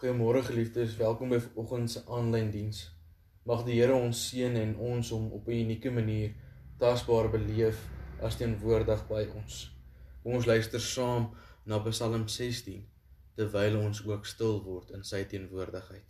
Goeiemôre geliefdes, welkom by vanoggend se aanlyn diens. Mag die Here ons seën en ons om op 'n unieke manier tasbaar beleef as teenwoordig by ons. Kom ons luister saam na Psalm 16 terwyl ons ook stil word in sy teenwoordigheid.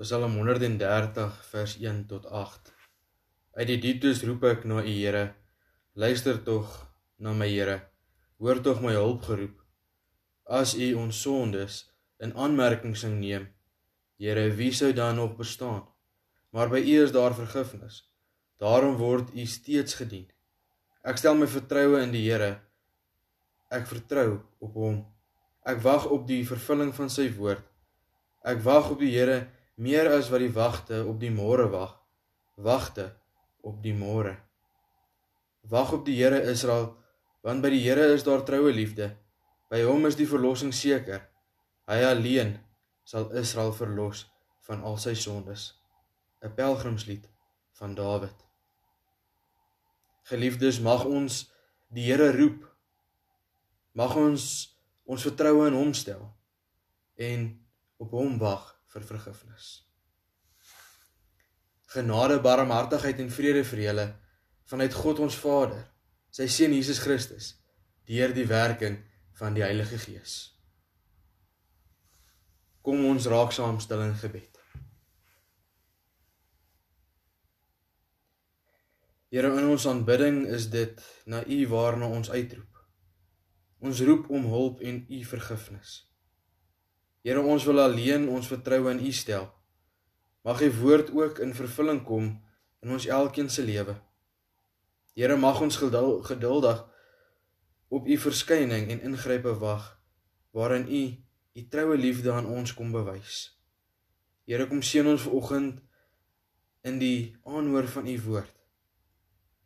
Psalm 130 vers 1 tot 8. Uit die dieptes roep ek na U Here. Luister tog na my Here. Hoor tog my hulpgeroep. As U ons sondes in aanmerking sing neem, Here, wie sou dan nog bestaan? Maar by U is daar vergifnis. Daarom word U steeds gedien. Ek stel my vertroue in die Here. Ek vertrou op Hom. Ek wag op die vervulling van Sy woord. Ek wag op die Here meer as wat die wagte op die môre wag wagte op die môre. Wag op die Here Israel want by die Here is daar troue liefde. By hom is die verlossing seker. Hy alleen sal Israel verlos van al sy sondes. 'n pelgrimslied van Dawid. Geliefdes, mag ons die Here roep. Mag ons ons vertroue in hom stel en op hom wag vir vergifnis. Genade, barmhartigheid en vrede vir julle vanuit God ons Vader, sy seun Jesus Christus, deur die werking van die Heilige Gees. Kom ons raak saam stil in gebed. Here in ons aanbidding is dit na U waarna ons uitroep. Ons roep om hulp en U vergifnis. Here ons wil alleen ons vertroue in U stel. Mag U woord ook in vervulling kom in ons elkeen se lewe. Here mag ons geduldig op U verskyning en ingrype wag waarin U U troue liefde aan ons kom bewys. Here kom seën ons vanoggend in die aanhoor van U woord.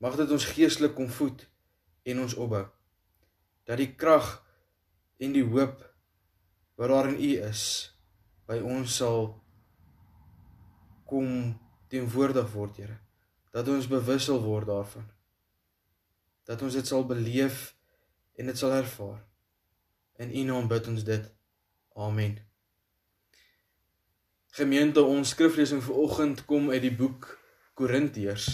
Mag dit ons geestelik kom voed en ons opbou. Dat die krag en die hoop wat daar in U is by ons sal kom teenwoordig word, Here. Dat ons bewus sal word daarvan. Dat ons dit sal beleef en dit sal ervaar. In U naam bid ons dit. Amen. Gemeente, ons skriflesing vir oggend kom uit die boek Korintiërs.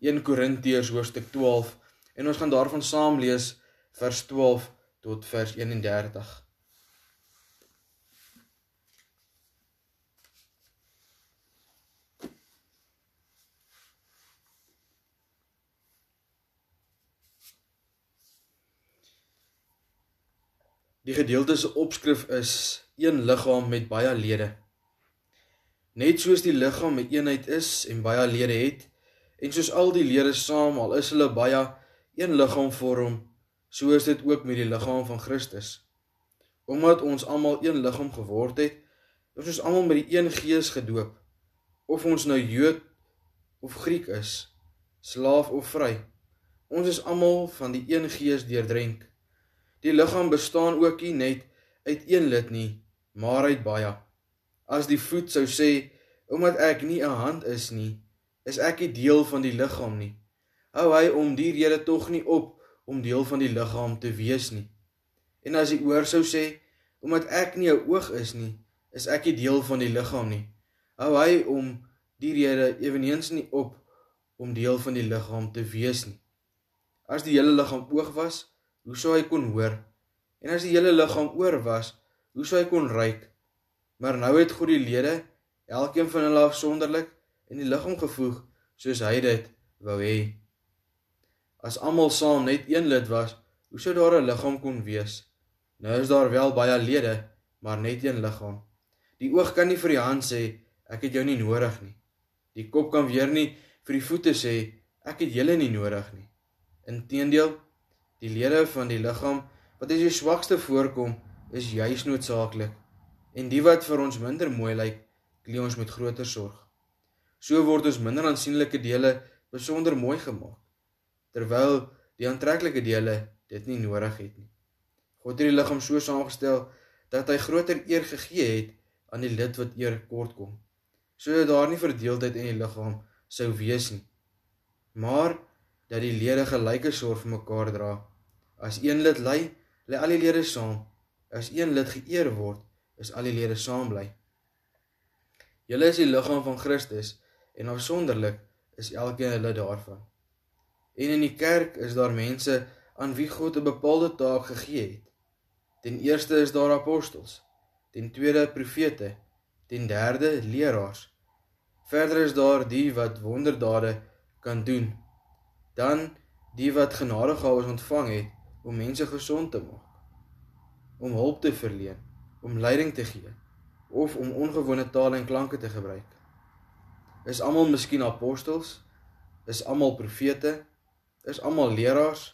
1 Korintiërs hoofstuk 12 en ons gaan daarvan saam lees vers 12 tot vers 31. Die gedeelte se opskrif is een liggaam met baie lede. Net soos die liggaam 'n eenheid is en baie lede het, En soos al die lede saam al is hulle baie een liggaam vorm, so is dit ook met die liggaam van Christus. Omdat ons almal een liggaam geword het, is ons almal met die een gees gedoop. Of ons nou Jood of Griek is, slaaf of vry, ons is almal van die een gees deurdrink. Die liggaam bestaan ook nie net uit een lid nie, maar uit baie. As die voet sou sê, omdat ek nie 'n hand is nie, is ek nie deel van die liggaam nie. Hou hy om die rede tog nie op om deel van die liggaam te wees nie. En as die oor sou sê, omdat ek nie 'n oog is nie, is ek nie deel van die liggaam nie. Hou hy om die rede eweniens nie op om deel van die liggaam te wees nie. As die hele liggaam oog was, hoe sou hy kon hoor? En as die hele liggaam oor was, hoe sou hy kon ruik? Maar nou het God die lede, elkeen van hulle afsonderlik, en die liggaam gevoeg soos hy dit wou hê. As almal saam net een lid was, hoe sou daar 'n liggaam kon wees? Nou is daar wel baie lede, maar net een liggaam. Die oog kan nie vir die hand sê ek het jou nie nodig nie. Die kop kan weer nie vir die voete sê ek het julle nie nodig nie. Inteendeel, die lede van die liggaam wat as die swakste voorkom, is juis noodsaaklik. En die wat vir ons minder mooi lyk, klee ons met groter sorg. So word ons minder aansienlike dele besonder mooi gemaak terwyl die aantreklike dele dit nie nodig het nie. God het die liggaam so saamgestel dat hy groter eer gegee het aan die lid wat eer kort kom. Sodat daar nie verdeeldheid in die liggaam sou wees nie. Maar dat die lede gelyke sorg vir mekaar dra. As een lid ly, lê al die lede saam. As een lid geëer word, is al die lede saam bly. Julle is die liggaam van Christus en afsonderlik is elkeen hulle daarvan. En in die kerk is daar mense aan wie God 'n bepaalde taak gegee het. Ten eerste is daar apostels, ten tweede profete, ten derde leraars. Verder is daar die wat wonderdade kan doen. Dan die wat genadegawes ontvang het om mense gesond te maak, om hulp te verleen, om leiding te gee of om ongewone tale en klanke te gebruik. Is almal miskien apostels? Is almal profete? Is almal leraars?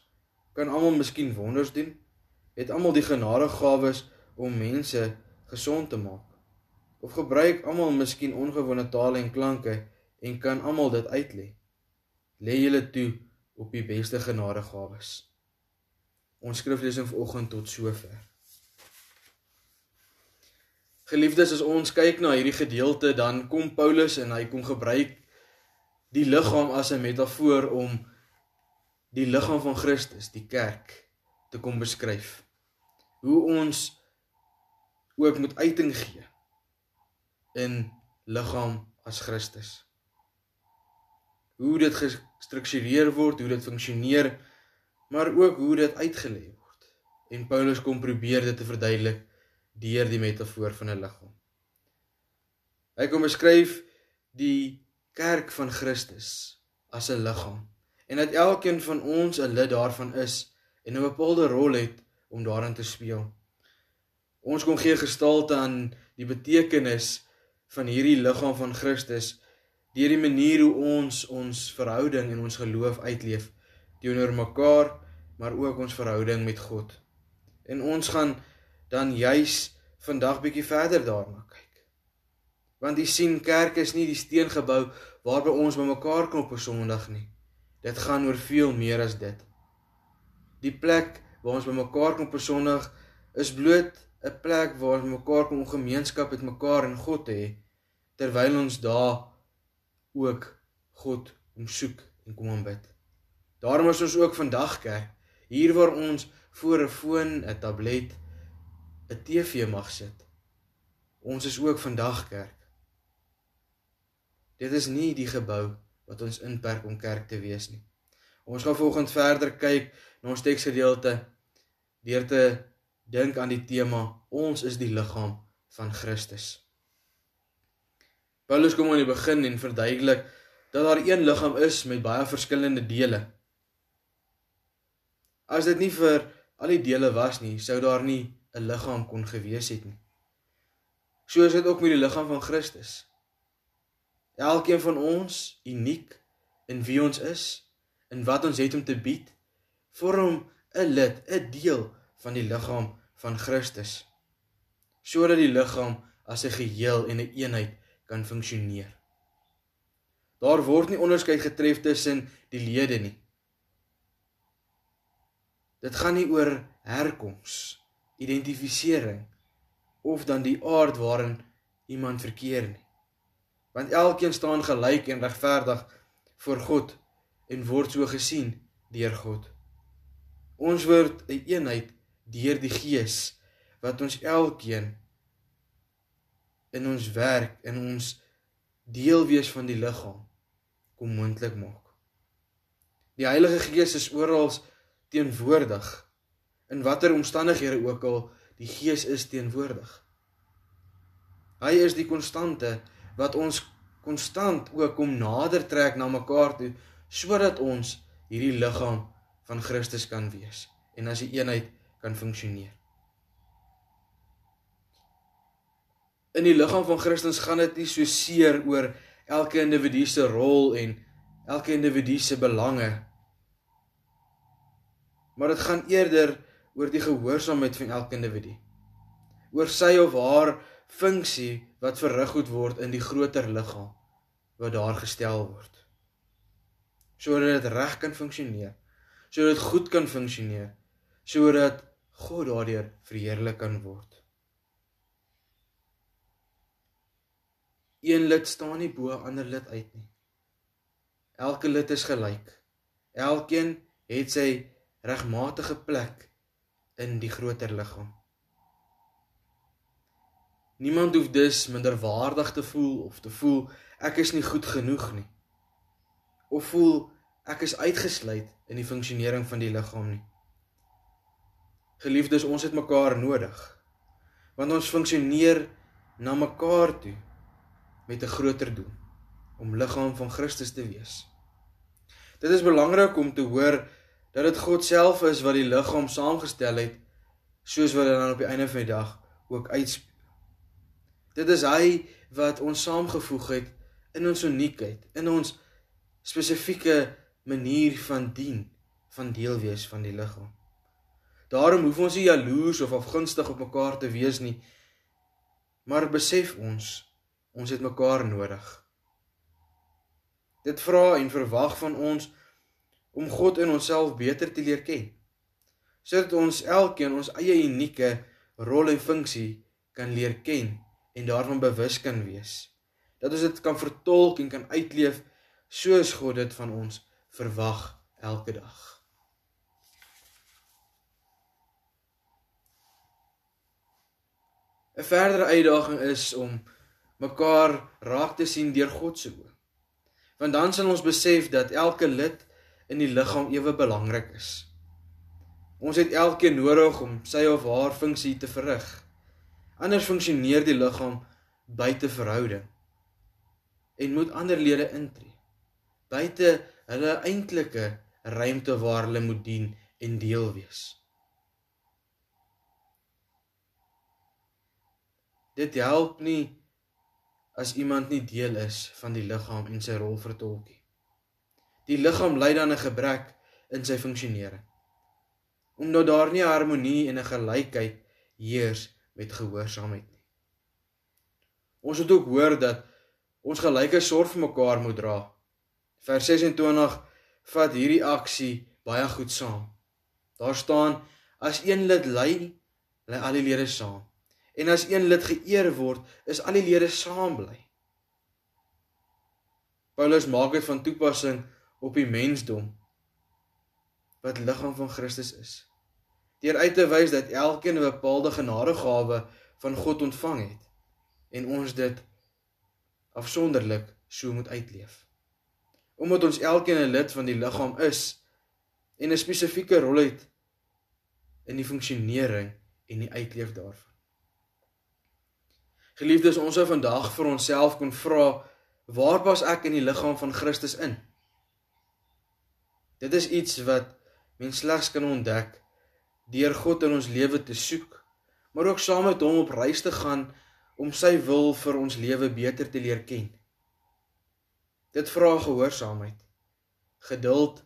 Kan almal miskien wonders doen? Het almal die genadegawes om mense gesond te maak? Of gebruik almal miskien ongewone tale en klanke en kan almal dit uitlê? Lê julle toe op die beste genadegawes. Ons skriflesing vanoggend tot sover. Geliefdes, as ons kyk na hierdie gedeelte, dan kom Paulus en hy kom gebruik die liggaam as 'n metafoor om die liggaam van Christus, die kerk, te kom beskryf. Hoe ons ook moet uiting gee in liggaam as Christus. Hoe dit gestruktureer word, hoe dit funksioneer, maar ook hoe dit uitgelê word. En Paulus kom probeer dit te verduidelik deur die metafoor van 'n liggaam. Hy kom beskryf die kerk van Christus as 'n liggaam en dat elkeen van ons 'n lid daarvan is en 'n bepaalde rol het om daarin te speel. Ons kom gee gestalte aan die betekenis van hierdie liggaam van Christus deur die manier hoe ons ons verhouding en ons geloof uitleef teenoor mekaar, maar ook ons verhouding met God. En ons gaan dan juis vandag bietjie verder daarna kyk. Want jy sien kerk is nie die steengebou waarby ons bymekaar kom op 'n Sondag nie. Dit gaan oor veel meer as dit. Die plek waar ons bymekaar kom op 'n Sondag is bloot 'n plek waar ons mekaar kom om gemeenskap met mekaar en God te hê terwyl ons daar ook God omsoek en kom aanbid. Daarom is ons ook vandag kerk, hier waar ons voor 'n foon, 'n tablet, 'n TV mag sit. Ons is ook vandag kerk. Dit is nie die gebou wat ons inperk om kerk te wees nie. Ons gaan volgende verder kyk na ons teksgedeelte deur te dink aan die tema ons is die liggaam van Christus. Paulus kom aan die begin en verduidelik dat daar een liggaam is met baie verskillende dele. As dit nie vir al die dele was nie, sou daar nie 'n liggaam kon gewees het nie. So is dit ook met die liggaam van Christus. Elkeen van ons uniek in wie ons is, in wat ons het om te bied, vorm 'n lid, 'n deel van die liggaam van Christus. Sodat die liggaam as 'n geheel en 'n een eenheid kan funksioneer. Daar word nie onderskeid getref tussen die lede nie. Dit gaan nie oor herkoms, identifisering of dan die aard waarin iemand verkeer nie. Want elkeen staan gelyk en regverdig voor God en word so gesien deur God. Ons word 'n een eenheid deur die Gees wat ons elkeen in ons werk en ons deel wees van die liggaam kom moontlik maak. Die Heilige Gees is oral teenwoordig in watter omstandighede ook al die Gees is teenwoordig. Hy is die konstante wat ons konstant ook kom nader trek na mekaar toe sodat ons hierdie liggaam van Christus kan wees en as 'n een eenheid kan funksioneer. in die liggaam van Christus gaan dit nie so seer oor elke individu se rol en elke individu se belange. Maar dit gaan eerder oor die gehoorsaamheid van elke individu. Oor sy of haar funksie wat verrig moet word in die groter liggaam wat daar gestel word. Sodat dit reg kan funksioneer. Sodat dit goed kan funksioneer. Sodat God daardeur verheerlik kan word. Een lid staan nie bo ander lid uit nie. Elke lid is gelyk. Elkeen het sy regmatige plek in die groter liggaam. Niemand hoef dus minderwaardig te voel of te voel ek is nie goed genoeg nie. Of voel ek is uitgesluit in die funksionering van die liggaam nie. Geliefdes, ons het mekaar nodig. Want ons funksioneer na mekaar toe met 'n groter doel om liggaam van Christus te wees. Dit is belangrik om te hoor dat dit God self is wat die liggaam saamgestel het soos wat dit dan op die einde van die dag ook uitspeel. Dit is hy wat ons saamgevoeg het in ons uniekheid, in ons spesifieke manier van dien, van deel wees van die liggaam. Daarom hoef ons nie jaloers of afgunstig op mekaar te wees nie, maar besef ons Ons het mekaar nodig. Dit vra en verwag van ons om God en onsself beter te leer ken. Sodat ons elkeen ons eie unieke rol en funksie kan leer ken en daarvan bewus kan wees. Dat ons dit kan vertolk en kan uitleef soos God dit van ons verwag elke dag. 'n Verdere uitdaging is om mekaar raak te sien deur God se oë. Want dan sal ons besef dat elke lid in die liggaam ewe belangrik is. Ons het elkeen nodig om sy of haar funksie te verrig. Anders funksioneer die liggaam buite verhouding en moet ander lede intree. Buite hulle eintlike ruimte waar hulle moet dien en deel wees. Dit help nie as iemand nie deel is van die liggaam en sy rol vertolk nie. Die liggaam ly dan 'n gebrek in sy funksionering. Omdat daar nie harmonie en 'n gelykheid heers met gehoorsaamheid nie. Ons moet ook hoor dat ons gelyke sorg vir mekaar moet dra. Vers 26 vat hierdie aksie baie goed saam. Daar staan as een lid ly, ly al die lede saam. En as een lid geëer word, is al die lede saam bly. Paulus maak dit van toepassing op die mensdom wat liggaam van Christus is. Deur uit te wys dat elkeen 'n bepaalde genadegawe van God ontvang het en ons dit afsonderlik so moet uitleef. Omdat ons elkeen 'n lid van die liggaam is en 'n spesifieke rol het in die funksionering en die uitleef daarvan. Geliefdes, ons sou vandag vir onsself kon vra, waar pas ek in die liggaam van Christus in? Dit is iets wat mens slegs kan ontdek deur God in ons lewe te soek, maar ook saam met hom op reis te gaan om sy wil vir ons lewe beter te leer ken. Dit vra gehoorsaamheid, geduld,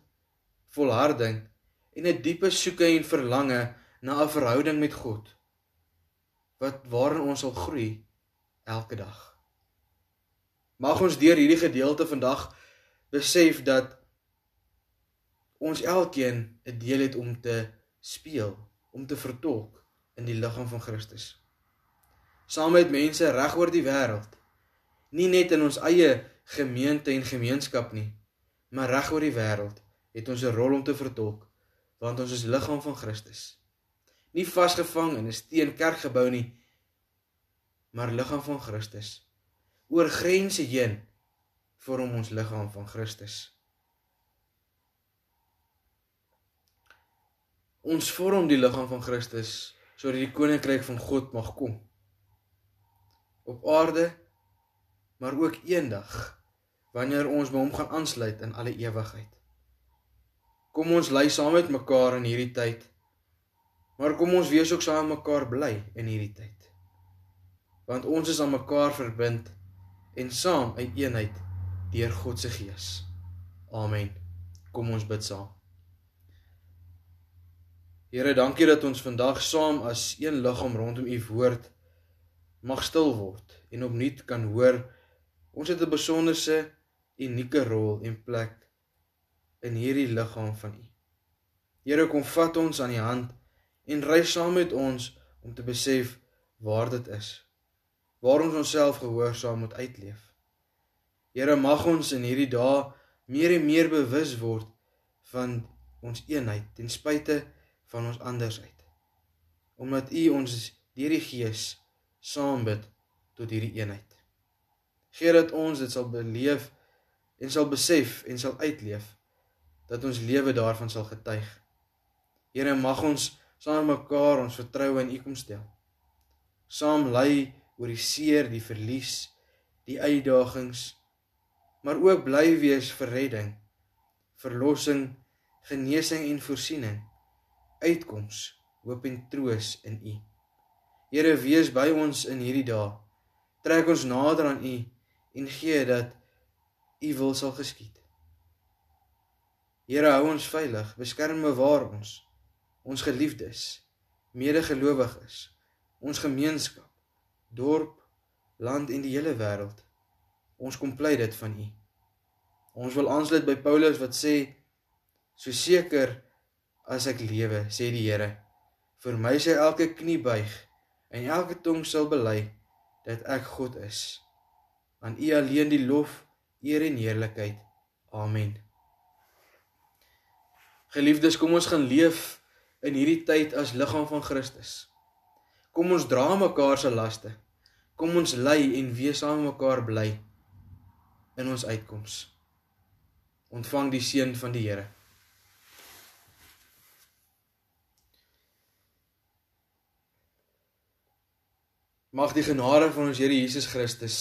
volharding en 'n diepe soeke en verlange na 'n verhouding met God wat waarin ons sal groei elke dag. Mag ons deur hierdie gedeelte vandag besef dat ons elkeen 'n deel het om te speel, om te vertolk in die liggaam van Christus. Saam met mense reg oor die wêreld. Nie net in ons eie gemeente en gemeenskap nie, maar reg oor die wêreld het ons 'n rol om te vertolk want ons is liggaam van Christus. Nie vasgevang in 'n steen kerkgebou nie, maar liggaam van Christus. Oor grense heen vorm ons liggaam van Christus. Ons vorm die liggaam van Christus sodat die koninkryk van God mag kom. Op aarde maar ook eendag wanneer ons by hom gaan aansluit in alle ewigheid. Kom ons lei saam met mekaar in hierdie tyd. Maar kom ons wees ook saam mekaar bly in hierdie tyd want ons is aan mekaar verbind en saam uit eenheid deur God se gees. Amen. Kom ons bid saam. Here, dankie dat ons vandag saam as een liggaam rondom u woord mag stil word en opnuut kan hoor ons het 'n besonderse unieke rol en plek in hierdie liggaam van u. Here, kom vat ons aan die hand en ry saam met ons om te besef waar dit is waar ons onsself gehoorsaam moet uitleef. Here mag ons in hierdie dae meer en meer bewus word van ons eenheid ten spyte van ons andersheid. Omdat U ons deur die Gees saam bid tot hierdie eenheid. Geer dat ons dit sal beleef en sal besef en sal uitleef dat ons lewe daarvan sal getuig. Here mag ons saam mekaar ons vertroue in U kom stel. Saam lei oor die seer, die verlies, die uitdagings, maar ook bly wees vir redding, verlossing, genesing en voorsiening, uitkoms, hoop en troos in U. Here, wees by ons in hierdie dae. Trek ons nader aan U en gee dat U wil sal geskied. Here, hou ons veilig, beskerm en bewaar ons, ons geliefdes, medegelowiges, ons gemeenskap dorp, land en die hele wêreld. Ons kom pleit dit van U. Ons wil aansluit by Paulus wat sê so seker as ek lewe, sê die Here, vir my sê elke knie buig en elke tong sal bely dat ek God is. Aan U alleen die lof, eer en heerlikheid. Amen. Geliefdes, kom ons gaan leef in hierdie tyd as liggaam van Christus. Kom ons dra mekaar se laste. Kom ons lei en wees saam mekaar bly in ons uitkoms. Ontvang die seën van die Here. Mag die genade van ons Here Jesus Christus,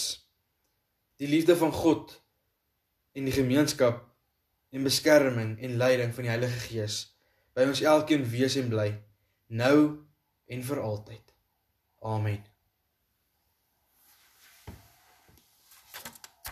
die liefde van God en die gemeenskap en beskerming en leiding van die Heilige Gees by ons elkeen wees en bly nou en vir altyd. Amen.